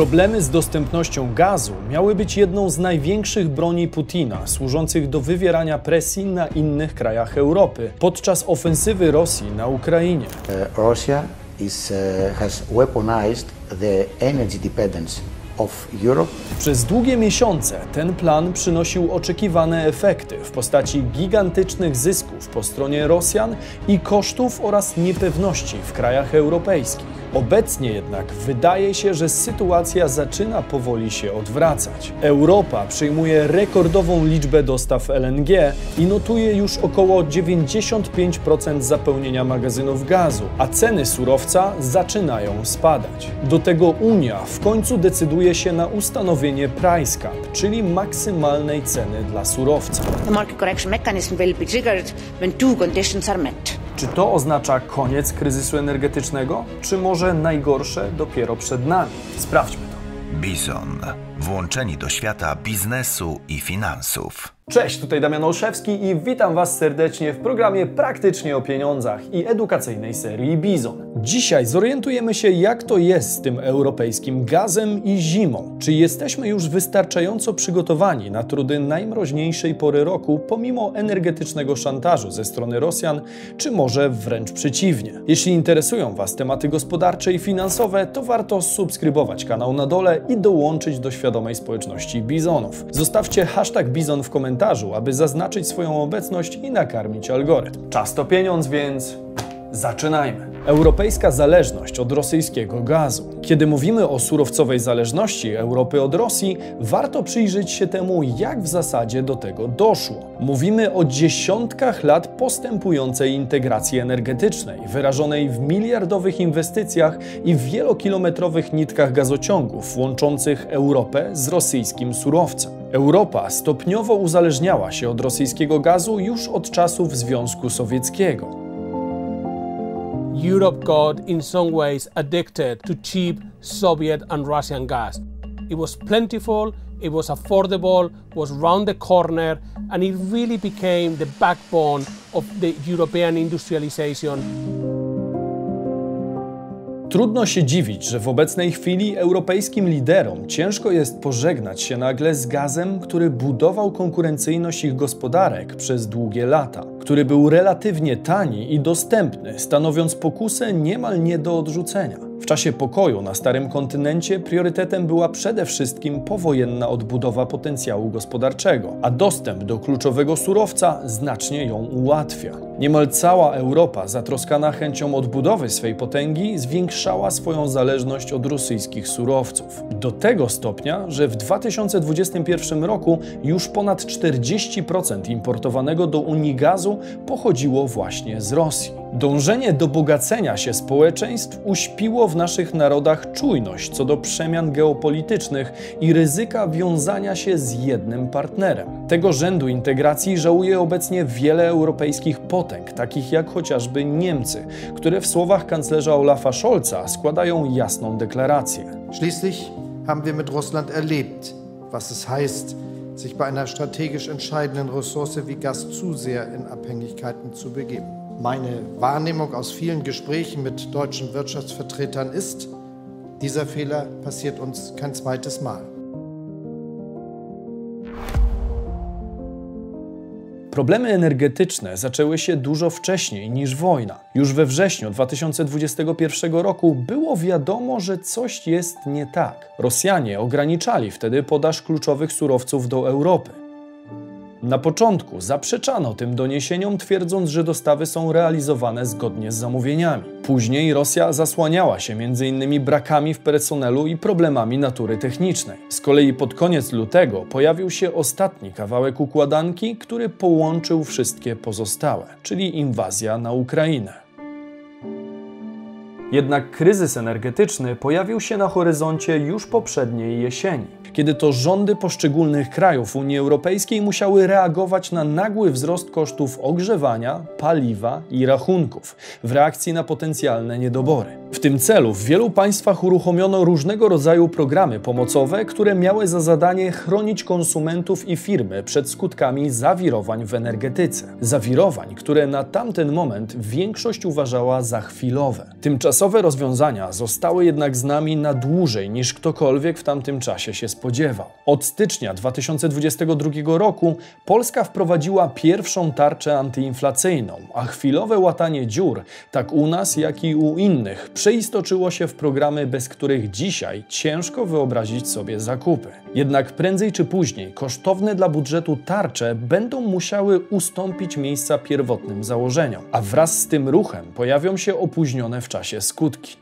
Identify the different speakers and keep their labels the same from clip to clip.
Speaker 1: Problemy z dostępnością gazu miały być jedną z największych broni Putina, służących do wywierania presji na innych krajach Europy podczas ofensywy Rosji na Ukrainie.
Speaker 2: Uh, Russia is, uh, has weaponized the energy dependence of Europe
Speaker 1: Przez długie miesiące ten plan przynosił oczekiwane efekty w postaci gigantycznych zysków po stronie Rosjan i kosztów oraz niepewności w krajach europejskich. Obecnie jednak wydaje się, że sytuacja zaczyna powoli się odwracać. Europa przyjmuje rekordową liczbę dostaw LNG i notuje już około 95% zapełnienia magazynów gazu, a ceny surowca zaczynają spadać. Do tego Unia w końcu decyduje się na ustanowienie price cap, czyli maksymalnej ceny dla surowca.
Speaker 3: The market correction mechanism will be triggered when two conditions are met.
Speaker 1: Czy to oznacza koniec kryzysu energetycznego, czy może najgorsze dopiero przed nami? Sprawdźmy to.
Speaker 4: Bison. Włączeni do świata biznesu i finansów.
Speaker 1: Cześć, tutaj Damian Olszewski i witam Was serdecznie w programie Praktycznie o pieniądzach i edukacyjnej serii Bizon. Dzisiaj zorientujemy się, jak to jest z tym europejskim gazem i zimą. Czy jesteśmy już wystarczająco przygotowani na trudy najmroźniejszej pory roku, pomimo energetycznego szantażu ze strony Rosjan, czy może wręcz przeciwnie? Jeśli interesują Was tematy gospodarcze i finansowe, to warto subskrybować kanał na dole i dołączyć do świadomej społeczności Bizonów. Zostawcie hashtag Bizon w komentarzu aby zaznaczyć swoją obecność i nakarmić algorytm. Czas to pieniądz, więc zaczynajmy. Europejska zależność od rosyjskiego gazu. Kiedy mówimy o surowcowej zależności Europy od Rosji, warto przyjrzeć się temu, jak w zasadzie do tego doszło. Mówimy o dziesiątkach lat postępującej integracji energetycznej, wyrażonej w miliardowych inwestycjach i wielokilometrowych nitkach gazociągów łączących Europę z rosyjskim surowcem. Europa stopniowo uzależniała się od rosyjskiego gazu już od czasów Związku Sowieckiego.
Speaker 5: Europe got, in some ways, addicted to cheap Soviet and Russian gas. It was plentiful, it was affordable, was round the corner, and it really became the backbone of the European industrialization.
Speaker 1: Trudno się dziwić, że w obecnej chwili europejskim liderom ciężko jest pożegnać się nagle z gazem, który budował konkurencyjność ich gospodarek przez długie lata, który był relatywnie tani i dostępny, stanowiąc pokusę niemal nie do odrzucenia. W czasie pokoju na Starym Kontynencie priorytetem była przede wszystkim powojenna odbudowa potencjału gospodarczego, a dostęp do kluczowego surowca znacznie ją ułatwia. Niemal cała Europa, zatroskana chęcią odbudowy swej potęgi, zwiększała swoją zależność od rosyjskich surowców. Do tego stopnia, że w 2021 roku już ponad 40% importowanego do Unii gazu pochodziło właśnie z Rosji. Dążenie do bogacenia się społeczeństw uśpiło w naszych narodach czujność co do przemian geopolitycznych i ryzyka wiązania się z jednym partnerem. Tego rzędu integracji żałuje obecnie wiele europejskich potęg, takich jak chociażby Niemcy, które w słowach kanclerza Olafa Scholza składają jasną deklarację.
Speaker 6: Schließlich haben wir mit Russland erlebt, was es heißt, sich bei einer strategisch entscheidenden Ressource wie Gas zu sehr in Abhängigkeiten zu begeben. Meine Wahrnehmung aus vielen Gesprächen mit deutschen Wirtschaftsvertretern ist, dieser Fehler passiert uns kein zweites Mal.
Speaker 1: Problemy energetyczne zaczęły się dużo wcześniej niż wojna. Już we wrześniu 2021 roku było wiadomo, że coś jest nie tak. Rosjanie ograniczali wtedy podaż kluczowych surowców do Europy. Na początku zaprzeczano tym doniesieniom, twierdząc, że dostawy są realizowane zgodnie z zamówieniami. Później Rosja zasłaniała się m.in. brakami w personelu i problemami natury technicznej. Z kolei pod koniec lutego pojawił się ostatni kawałek układanki, który połączył wszystkie pozostałe, czyli inwazja na Ukrainę. Jednak kryzys energetyczny pojawił się na horyzoncie już poprzedniej jesieni, kiedy to rządy poszczególnych krajów Unii Europejskiej musiały reagować na nagły wzrost kosztów ogrzewania, paliwa i rachunków w reakcji na potencjalne niedobory. W tym celu w wielu państwach uruchomiono różnego rodzaju programy pomocowe, które miały za zadanie chronić konsumentów i firmy przed skutkami zawirowań w energetyce. Zawirowań, które na tamten moment większość uważała za chwilowe. Tymczasem Dotychczasowe rozwiązania zostały jednak z nami na dłużej niż ktokolwiek w tamtym czasie się spodziewał. Od stycznia 2022 roku Polska wprowadziła pierwszą tarczę antyinflacyjną, a chwilowe łatanie dziur, tak u nas, jak i u innych, przeistoczyło się w programy, bez których dzisiaj ciężko wyobrazić sobie zakupy. Jednak prędzej czy później kosztowne dla budżetu tarcze będą musiały ustąpić miejsca pierwotnym założeniom, a wraz z tym ruchem pojawią się opóźnione w czasie skutki.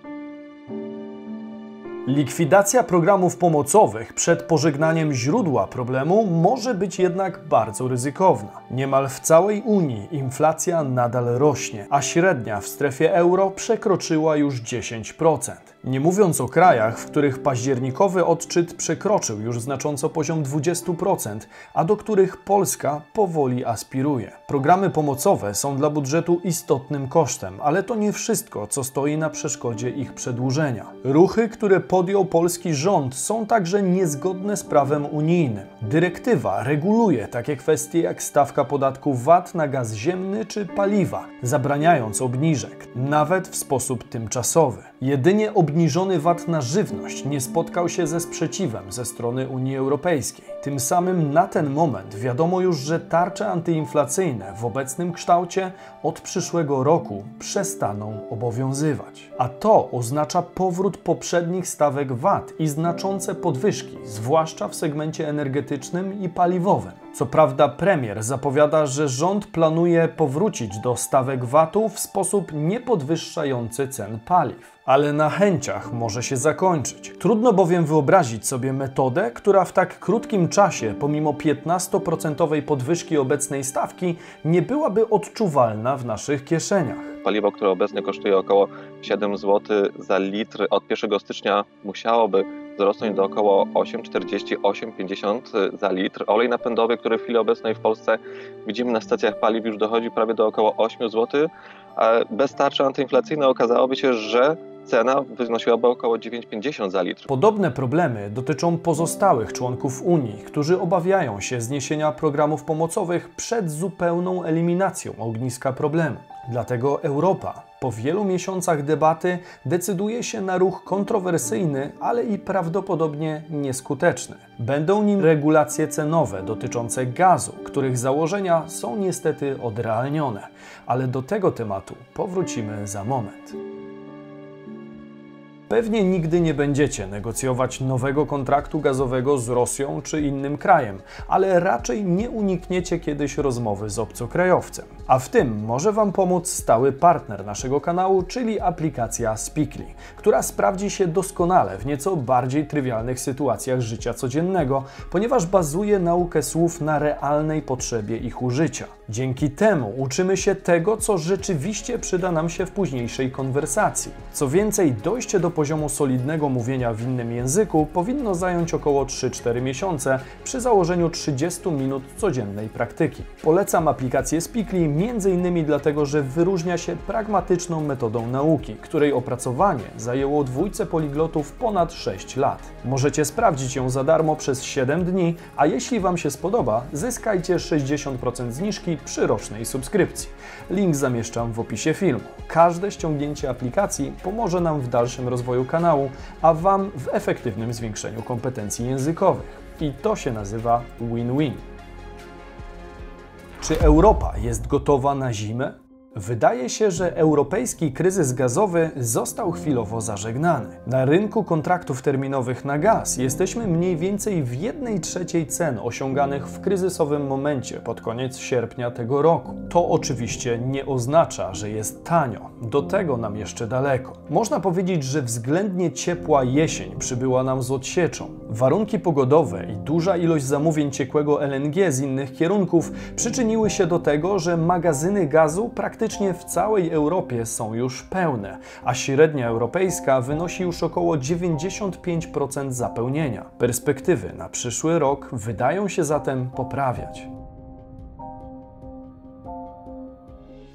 Speaker 1: Likwidacja programów pomocowych przed pożegnaniem źródła problemu może być jednak bardzo ryzykowna. Niemal w całej Unii inflacja nadal rośnie, a średnia w strefie euro przekroczyła już 10%. Nie mówiąc o krajach, w których październikowy odczyt przekroczył już znacząco poziom 20%, a do których Polska powoli aspiruje. Programy pomocowe są dla budżetu istotnym kosztem, ale to nie wszystko, co stoi na przeszkodzie ich przedłużenia. Ruchy, które podjął polski rząd, są także niezgodne z prawem unijnym. Dyrektywa reguluje takie kwestie jak stawka podatku VAT na gaz ziemny czy paliwa, zabraniając obniżek, nawet w sposób tymczasowy. Jedynie obniżony VAT na żywność nie spotkał się ze sprzeciwem ze strony Unii Europejskiej. Tym samym na ten moment wiadomo już, że tarcze antyinflacyjne w obecnym kształcie od przyszłego roku przestaną obowiązywać. A to oznacza powrót poprzednich stawek VAT i znaczące podwyżki, zwłaszcza w segmencie energetycznym i paliwowym. Co prawda premier zapowiada, że rząd planuje powrócić do stawek VAT-u w sposób niepodwyższający cen paliw ale na chęciach może się zakończyć. Trudno bowiem wyobrazić sobie metodę, która w tak krótkim czasie, pomimo 15% podwyżki obecnej stawki, nie byłaby odczuwalna w naszych kieszeniach.
Speaker 7: Paliwo, które obecnie kosztuje około 7 zł za litr, od 1 stycznia musiałoby wzrosnąć do około 8,40-8,50 za litr. Olej napędowy, który w chwili obecnej w Polsce widzimy na stacjach paliw już dochodzi prawie do około 8 zł, bez tarczy antyinflacyjnej okazałoby się, że cena wynosiłaby około 9,50 za litr.
Speaker 1: Podobne problemy dotyczą pozostałych członków Unii, którzy obawiają się zniesienia programów pomocowych przed zupełną eliminacją ogniska problemu. Dlatego Europa po wielu miesiącach debaty decyduje się na ruch kontrowersyjny, ale i prawdopodobnie nieskuteczny. Będą nim regulacje cenowe dotyczące gazu, których założenia są niestety odrealnione, ale do tego tematu powrócimy za moment. Pewnie nigdy nie będziecie negocjować nowego kontraktu gazowego z Rosją czy innym krajem, ale raczej nie unikniecie kiedyś rozmowy z obcokrajowcem. A w tym może Wam pomóc stały partner naszego kanału, czyli aplikacja Speakly, która sprawdzi się doskonale w nieco bardziej trywialnych sytuacjach życia codziennego, ponieważ bazuje naukę słów na realnej potrzebie ich użycia. Dzięki temu uczymy się tego, co rzeczywiście przyda nam się w późniejszej konwersacji. Co więcej, dojście do poziomu solidnego mówienia w innym języku powinno zająć około 3-4 miesiące przy założeniu 30 minut codziennej praktyki. Polecam aplikację Speakly m.in. dlatego, że wyróżnia się pragmatyczną metodą nauki, której opracowanie zajęło dwójce poliglotów ponad 6 lat. Możecie sprawdzić ją za darmo przez 7 dni, a jeśli Wam się spodoba, zyskajcie 60% zniżki przy rocznej subskrypcji. Link zamieszczam w opisie filmu. Każde ściągnięcie aplikacji pomoże nam w dalszym rozwoju kanału, a Wam w efektywnym zwiększeniu kompetencji językowych. I to się nazywa win-win. Czy Europa jest gotowa na zimę? Wydaje się, że europejski kryzys gazowy został chwilowo zażegnany. Na rynku kontraktów terminowych na gaz jesteśmy mniej więcej w 1 trzeciej cen osiąganych w kryzysowym momencie pod koniec sierpnia tego roku. To oczywiście nie oznacza, że jest tanio. Do tego nam jeszcze daleko. Można powiedzieć, że względnie ciepła jesień przybyła nam z odsieczą. Warunki pogodowe i duża ilość zamówień ciekłego LNG z innych kierunków przyczyniły się do tego, że magazyny gazu praktycznie praktycznie w całej Europie są już pełne, a średnia europejska wynosi już około 95% zapełnienia. Perspektywy na przyszły rok wydają się zatem poprawiać.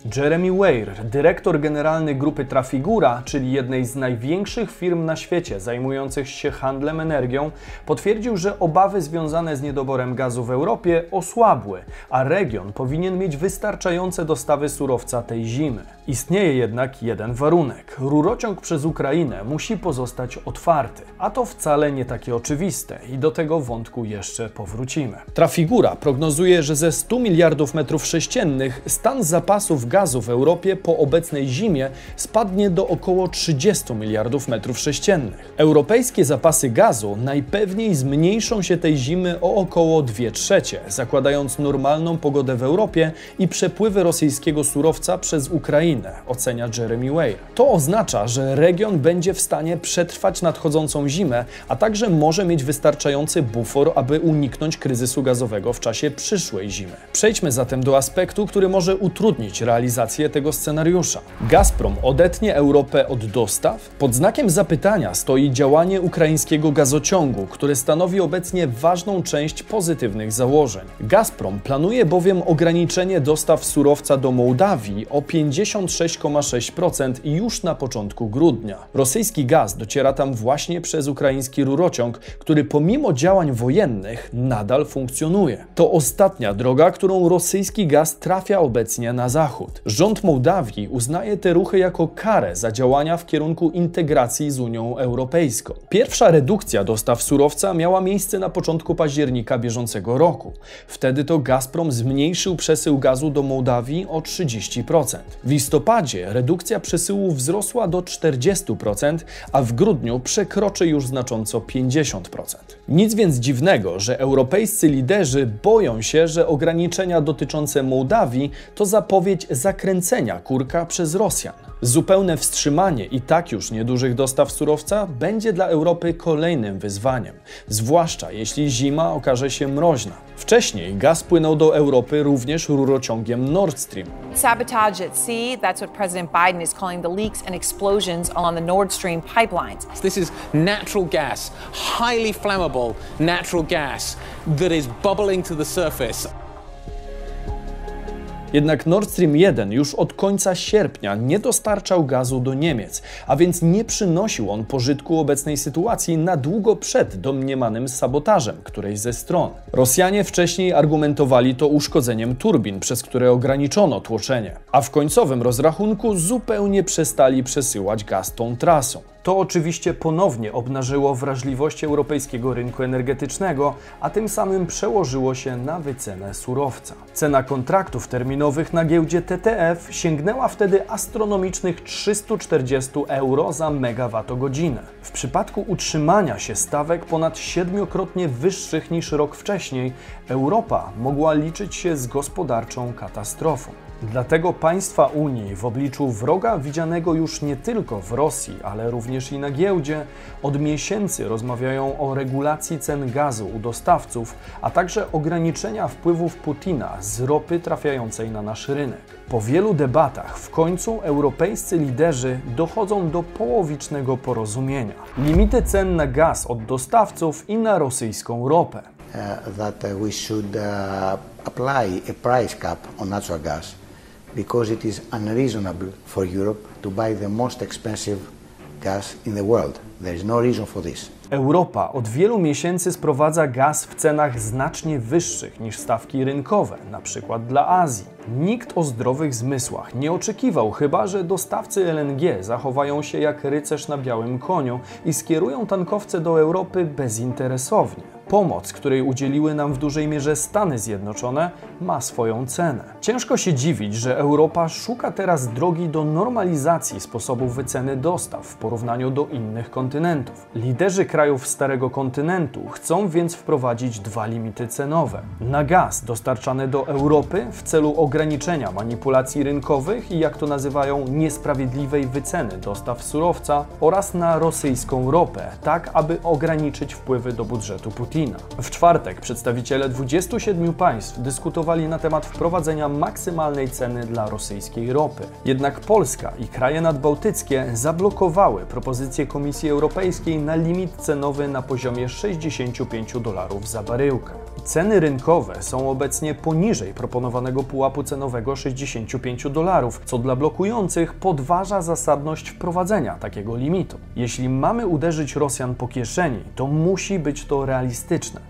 Speaker 1: Jeremy Weir, dyrektor generalny grupy Trafigura, czyli jednej z największych firm na świecie zajmujących się handlem energią, potwierdził, że obawy związane z niedoborem gazu w Europie osłabły, a region powinien mieć wystarczające dostawy surowca tej zimy. Istnieje jednak jeden warunek. Rurociąg przez Ukrainę musi pozostać otwarty, a to wcale nie takie oczywiste i do tego wątku jeszcze powrócimy. Trafigura prognozuje, że ze 100 miliardów metrów sześciennych stan zapasów gazu w Europie po obecnej zimie spadnie do około 30 miliardów metrów sześciennych. Europejskie zapasy gazu najpewniej zmniejszą się tej zimy o około 2 trzecie, zakładając normalną pogodę w Europie i przepływy rosyjskiego surowca przez Ukrainę, ocenia Jeremy Weir. To oznacza, że region będzie w stanie przetrwać nadchodzącą zimę, a także może mieć wystarczający bufor, aby uniknąć kryzysu gazowego w czasie przyszłej zimy. Przejdźmy zatem do aspektu, który może utrudnić realizację tego scenariusza. Gazprom odetnie Europę od dostaw? Pod znakiem zapytania stoi działanie ukraińskiego gazociągu, które stanowi obecnie ważną część pozytywnych założeń. Gazprom planuje bowiem ograniczenie dostaw surowca do Mołdawii o 56,6% już na początku grudnia. Rosyjski gaz dociera tam właśnie przez ukraiński rurociąg, który pomimo działań wojennych nadal funkcjonuje. To ostatnia droga, którą rosyjski gaz trafia obecnie na zachód. Rząd Mołdawii uznaje te ruchy jako karę za działania w kierunku integracji z Unią Europejską. Pierwsza redukcja dostaw surowca miała miejsce na początku października bieżącego roku. Wtedy to Gazprom zmniejszył przesył gazu do Mołdawii o 30%. W listopadzie redukcja przesyłu wzrosła do 40%, a w grudniu przekroczy już znacząco 50%. Nic więc dziwnego, że europejscy liderzy boją się, że ograniczenia dotyczące Mołdawii to zapowiedź zakręcenia kurka przez Rosjan. Zupełne wstrzymanie i tak już niedużych dostaw surowca będzie dla Europy kolejnym wyzwaniem, zwłaszcza jeśli zima okaże się mroźna. Wcześniej gaz płynął do Europy również rurociągiem Nord Stream.
Speaker 8: Sabotage at sea, that's what President Biden is calling the leaks and explosions along the Nord Stream pipelines.
Speaker 9: This is natural gas, highly flammable natural gas that is bubbling to the surface.
Speaker 1: Jednak Nord Stream 1 już od końca sierpnia nie dostarczał gazu do Niemiec, a więc nie przynosił on pożytku obecnej sytuacji na długo przed domniemanym sabotażem którejś ze stron. Rosjanie wcześniej argumentowali to uszkodzeniem turbin, przez które ograniczono tłoczenie, a w końcowym rozrachunku zupełnie przestali przesyłać gaz tą trasą. To oczywiście ponownie obnażyło wrażliwość europejskiego rynku energetycznego, a tym samym przełożyło się na wycenę surowca. Cena kontraktów terminowych na giełdzie TTF sięgnęła wtedy astronomicznych 340 euro za megawattogodzinę. W przypadku utrzymania się stawek ponad siedmiokrotnie wyższych niż rok wcześniej, Europa mogła liczyć się z gospodarczą katastrofą. Dlatego państwa Unii w obliczu wroga widzianego już nie tylko w Rosji, ale również i na giełdzie, od miesięcy rozmawiają o regulacji cen gazu u dostawców, a także ograniczenia wpływów Putina z ropy trafiającej na nasz rynek. Po wielu debatach w końcu europejscy liderzy dochodzą do połowicznego porozumienia. Limity cen na gaz od dostawców i na rosyjską ropę.
Speaker 2: uh, that uh, we should uh, apply a price cap on natural gas because it is unreasonable for Europe to buy the most expensive gas in the world. There is no reason for this.
Speaker 1: Europa od wielu miesięcy sprowadza gaz w cenach znacznie wyższych niż stawki rynkowe, na przykład dla Azji. Nikt o zdrowych zmysłach nie oczekiwał chyba, że dostawcy LNG zachowają się jak rycerz na białym koniu i skierują tankowce do Europy bezinteresownie. Pomoc, której udzieliły nam w dużej mierze Stany Zjednoczone, ma swoją cenę. Ciężko się dziwić, że Europa szuka teraz drogi do normalizacji sposobów wyceny dostaw w porównaniu do innych kontynentów. Liderzy krajów Starego Kontynentu chcą więc wprowadzić dwa limity cenowe: na gaz dostarczany do Europy w celu ograniczenia manipulacji rynkowych i, jak to nazywają, niesprawiedliwej wyceny dostaw surowca oraz na rosyjską ropę, tak aby ograniczyć wpływy do budżetu Putina. W czwartek przedstawiciele 27 państw dyskutowali na temat wprowadzenia maksymalnej ceny dla rosyjskiej ropy. Jednak Polska i kraje nadbałtyckie zablokowały propozycję Komisji Europejskiej na limit cenowy na poziomie 65 dolarów za baryłkę. Ceny rynkowe są obecnie poniżej proponowanego pułapu cenowego 65 dolarów, co dla blokujących podważa zasadność wprowadzenia takiego limitu. Jeśli mamy uderzyć Rosjan po kieszeni, to musi być to realistyczne.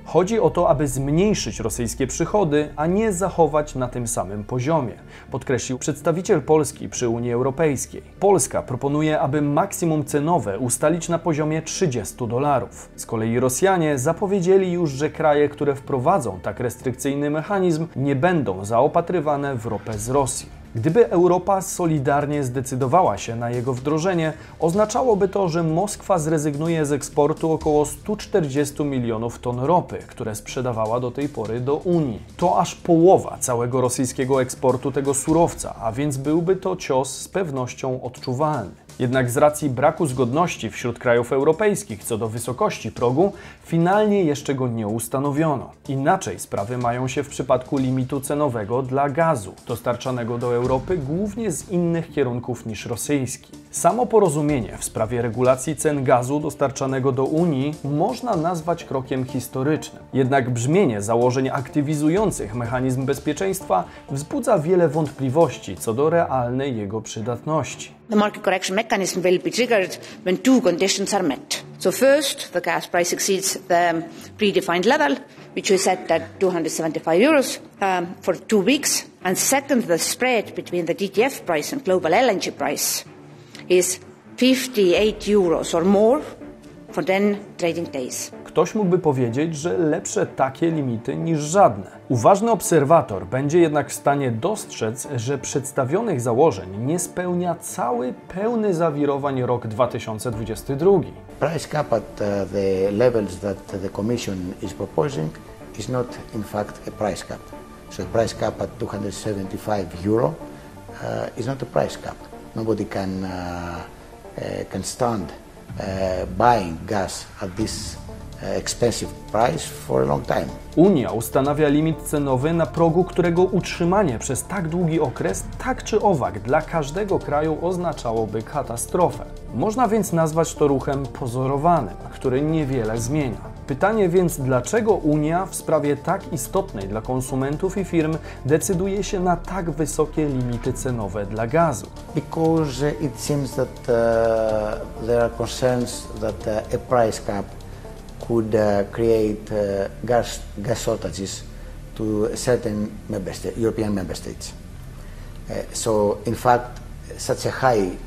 Speaker 1: Chodzi o to, aby zmniejszyć rosyjskie przychody, a nie zachować na tym samym poziomie, podkreślił przedstawiciel Polski przy Unii Europejskiej. Polska proponuje, aby maksimum cenowe ustalić na poziomie 30 dolarów. Z kolei Rosjanie zapowiedzieli już, że kraje, które wprowadzą tak restrykcyjny mechanizm, nie będą zaopatrywane w ropę z Rosji. Gdyby Europa solidarnie zdecydowała się na jego wdrożenie, oznaczałoby to, że Moskwa zrezygnuje z eksportu około 140 milionów ton ropy, które sprzedawała do tej pory do Unii. To aż połowa całego rosyjskiego eksportu tego surowca, a więc byłby to cios z pewnością odczuwalny. Jednak z racji braku zgodności wśród krajów europejskich co do wysokości progu, finalnie jeszcze go nie ustanowiono. Inaczej sprawy mają się w przypadku limitu cenowego dla gazu, dostarczanego do Europy głównie z innych kierunków niż rosyjski. Samo porozumienie w sprawie regulacji cen gazu dostarczanego do Unii można nazwać krokiem historycznym. Jednak brzmienie założeń aktywizujących mechanizm bezpieczeństwa wzbudza wiele wątpliwości co do realnej jego przydatności.
Speaker 3: The market correction mechanism will be triggered when two conditions are met. So first, the gas price exceeds the predefined level, which we set at 275 euros um, for two weeks. And second, the spread between the DTF price and global LNG price is 58 euros or more for 10 trading days.
Speaker 1: Ktoś mógłby powiedzieć, że lepsze takie limity niż żadne. Uważny obserwator będzie jednak w stanie dostrzec, że przedstawionych założeń nie spełnia cały pełny zawirowań rok 2022.
Speaker 2: Price cap at uh, the levels that the Commission is proposing is not in fact a price cap. So price cap at 275 euro uh, is not a price cap. Nobody can, uh, uh, can stand uh, buying gas at this expensive price for a long time.
Speaker 1: Unia ustanawia limit cenowy na progu, którego utrzymanie przez tak długi okres, tak czy owak, dla każdego kraju oznaczałoby katastrofę. Można więc nazwać to ruchem pozorowanym, który niewiele zmienia. Pytanie więc, dlaczego Unia w sprawie tak istotnej dla konsumentów i firm decyduje się na tak wysokie limity cenowe dla gazu?
Speaker 2: Because uh, it seems that uh, there are concerns that uh, a price cap could uh, create uh, gas, gas shortages to certain member sta- European member states. Uh, so, in fact, such a high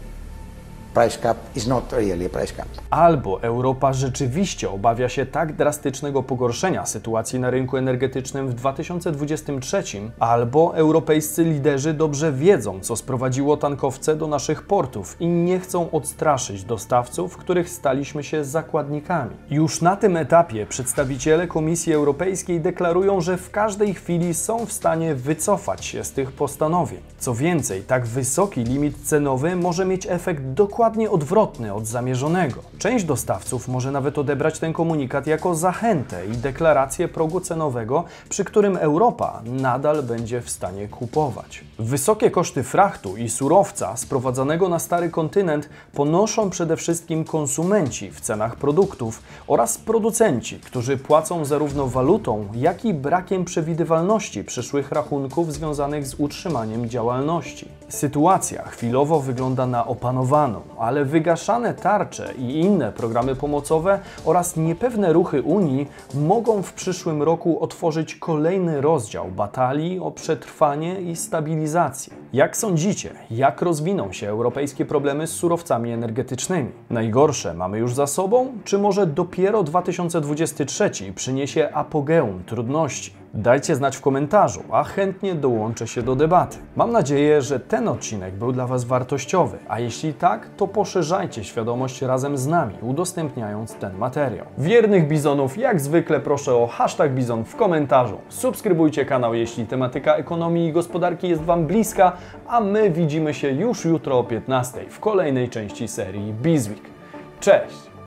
Speaker 2: price cap is not really a price cap.
Speaker 1: Albo Europa rzeczywiście obawia się tak drastycznego pogorszenia sytuacji na rynku energetycznym w 2023, albo europejscy liderzy dobrze wiedzą, co sprowadziło tankowce do naszych portów i nie chcą odstraszyć dostawców, których staliśmy się zakładnikami. Już na tym etapie przedstawiciele Komisji Europejskiej deklarują, że w każdej chwili są w stanie wycofać się z tych postanowień. Co więcej, tak wysoki limit cenowy może mieć efekt dokładnie odwrotny od zamierzonego. Część dostawców może nawet odebrać ten komunikat jako zachętę i deklarację progu cenowego, przy którym Europa nadal będzie w stanie kupować. Wysokie koszty frachtu i surowca sprowadzanego na stary kontynent ponoszą przede wszystkim konsumenci w cenach produktów oraz producenci, którzy płacą zarówno walutą, jak i brakiem przewidywalności przyszłych rachunków związanych z utrzymaniem działalności. Sytuacja chwilowo wygląda na opanowaną, ale wygaszane tarcze i inne programy pomocowe oraz niepewne ruchy Unii mogą w przyszłym roku otworzyć kolejny rozdział batalii o przetrwanie i stabilizację. Jak sądzicie, jak rozwiną się europejskie problemy z surowcami energetycznymi? Najgorsze mamy już za sobą, czy może dopiero 2023 przyniesie apogeum trudności? Dajcie znać w komentarzu, a chętnie dołączę się do debaty. Mam nadzieję, że ten odcinek był dla Was wartościowy, a jeśli tak, to poszerzajcie świadomość razem z nami, udostępniając ten materiał. Wiernych bizonów jak zwykle proszę o hashtag bizon w komentarzu. Subskrybujcie kanał, jeśli tematyka ekonomii i gospodarki jest Wam bliska, a my widzimy się już jutro o 15 w kolejnej części serii Bizweek. Cześć!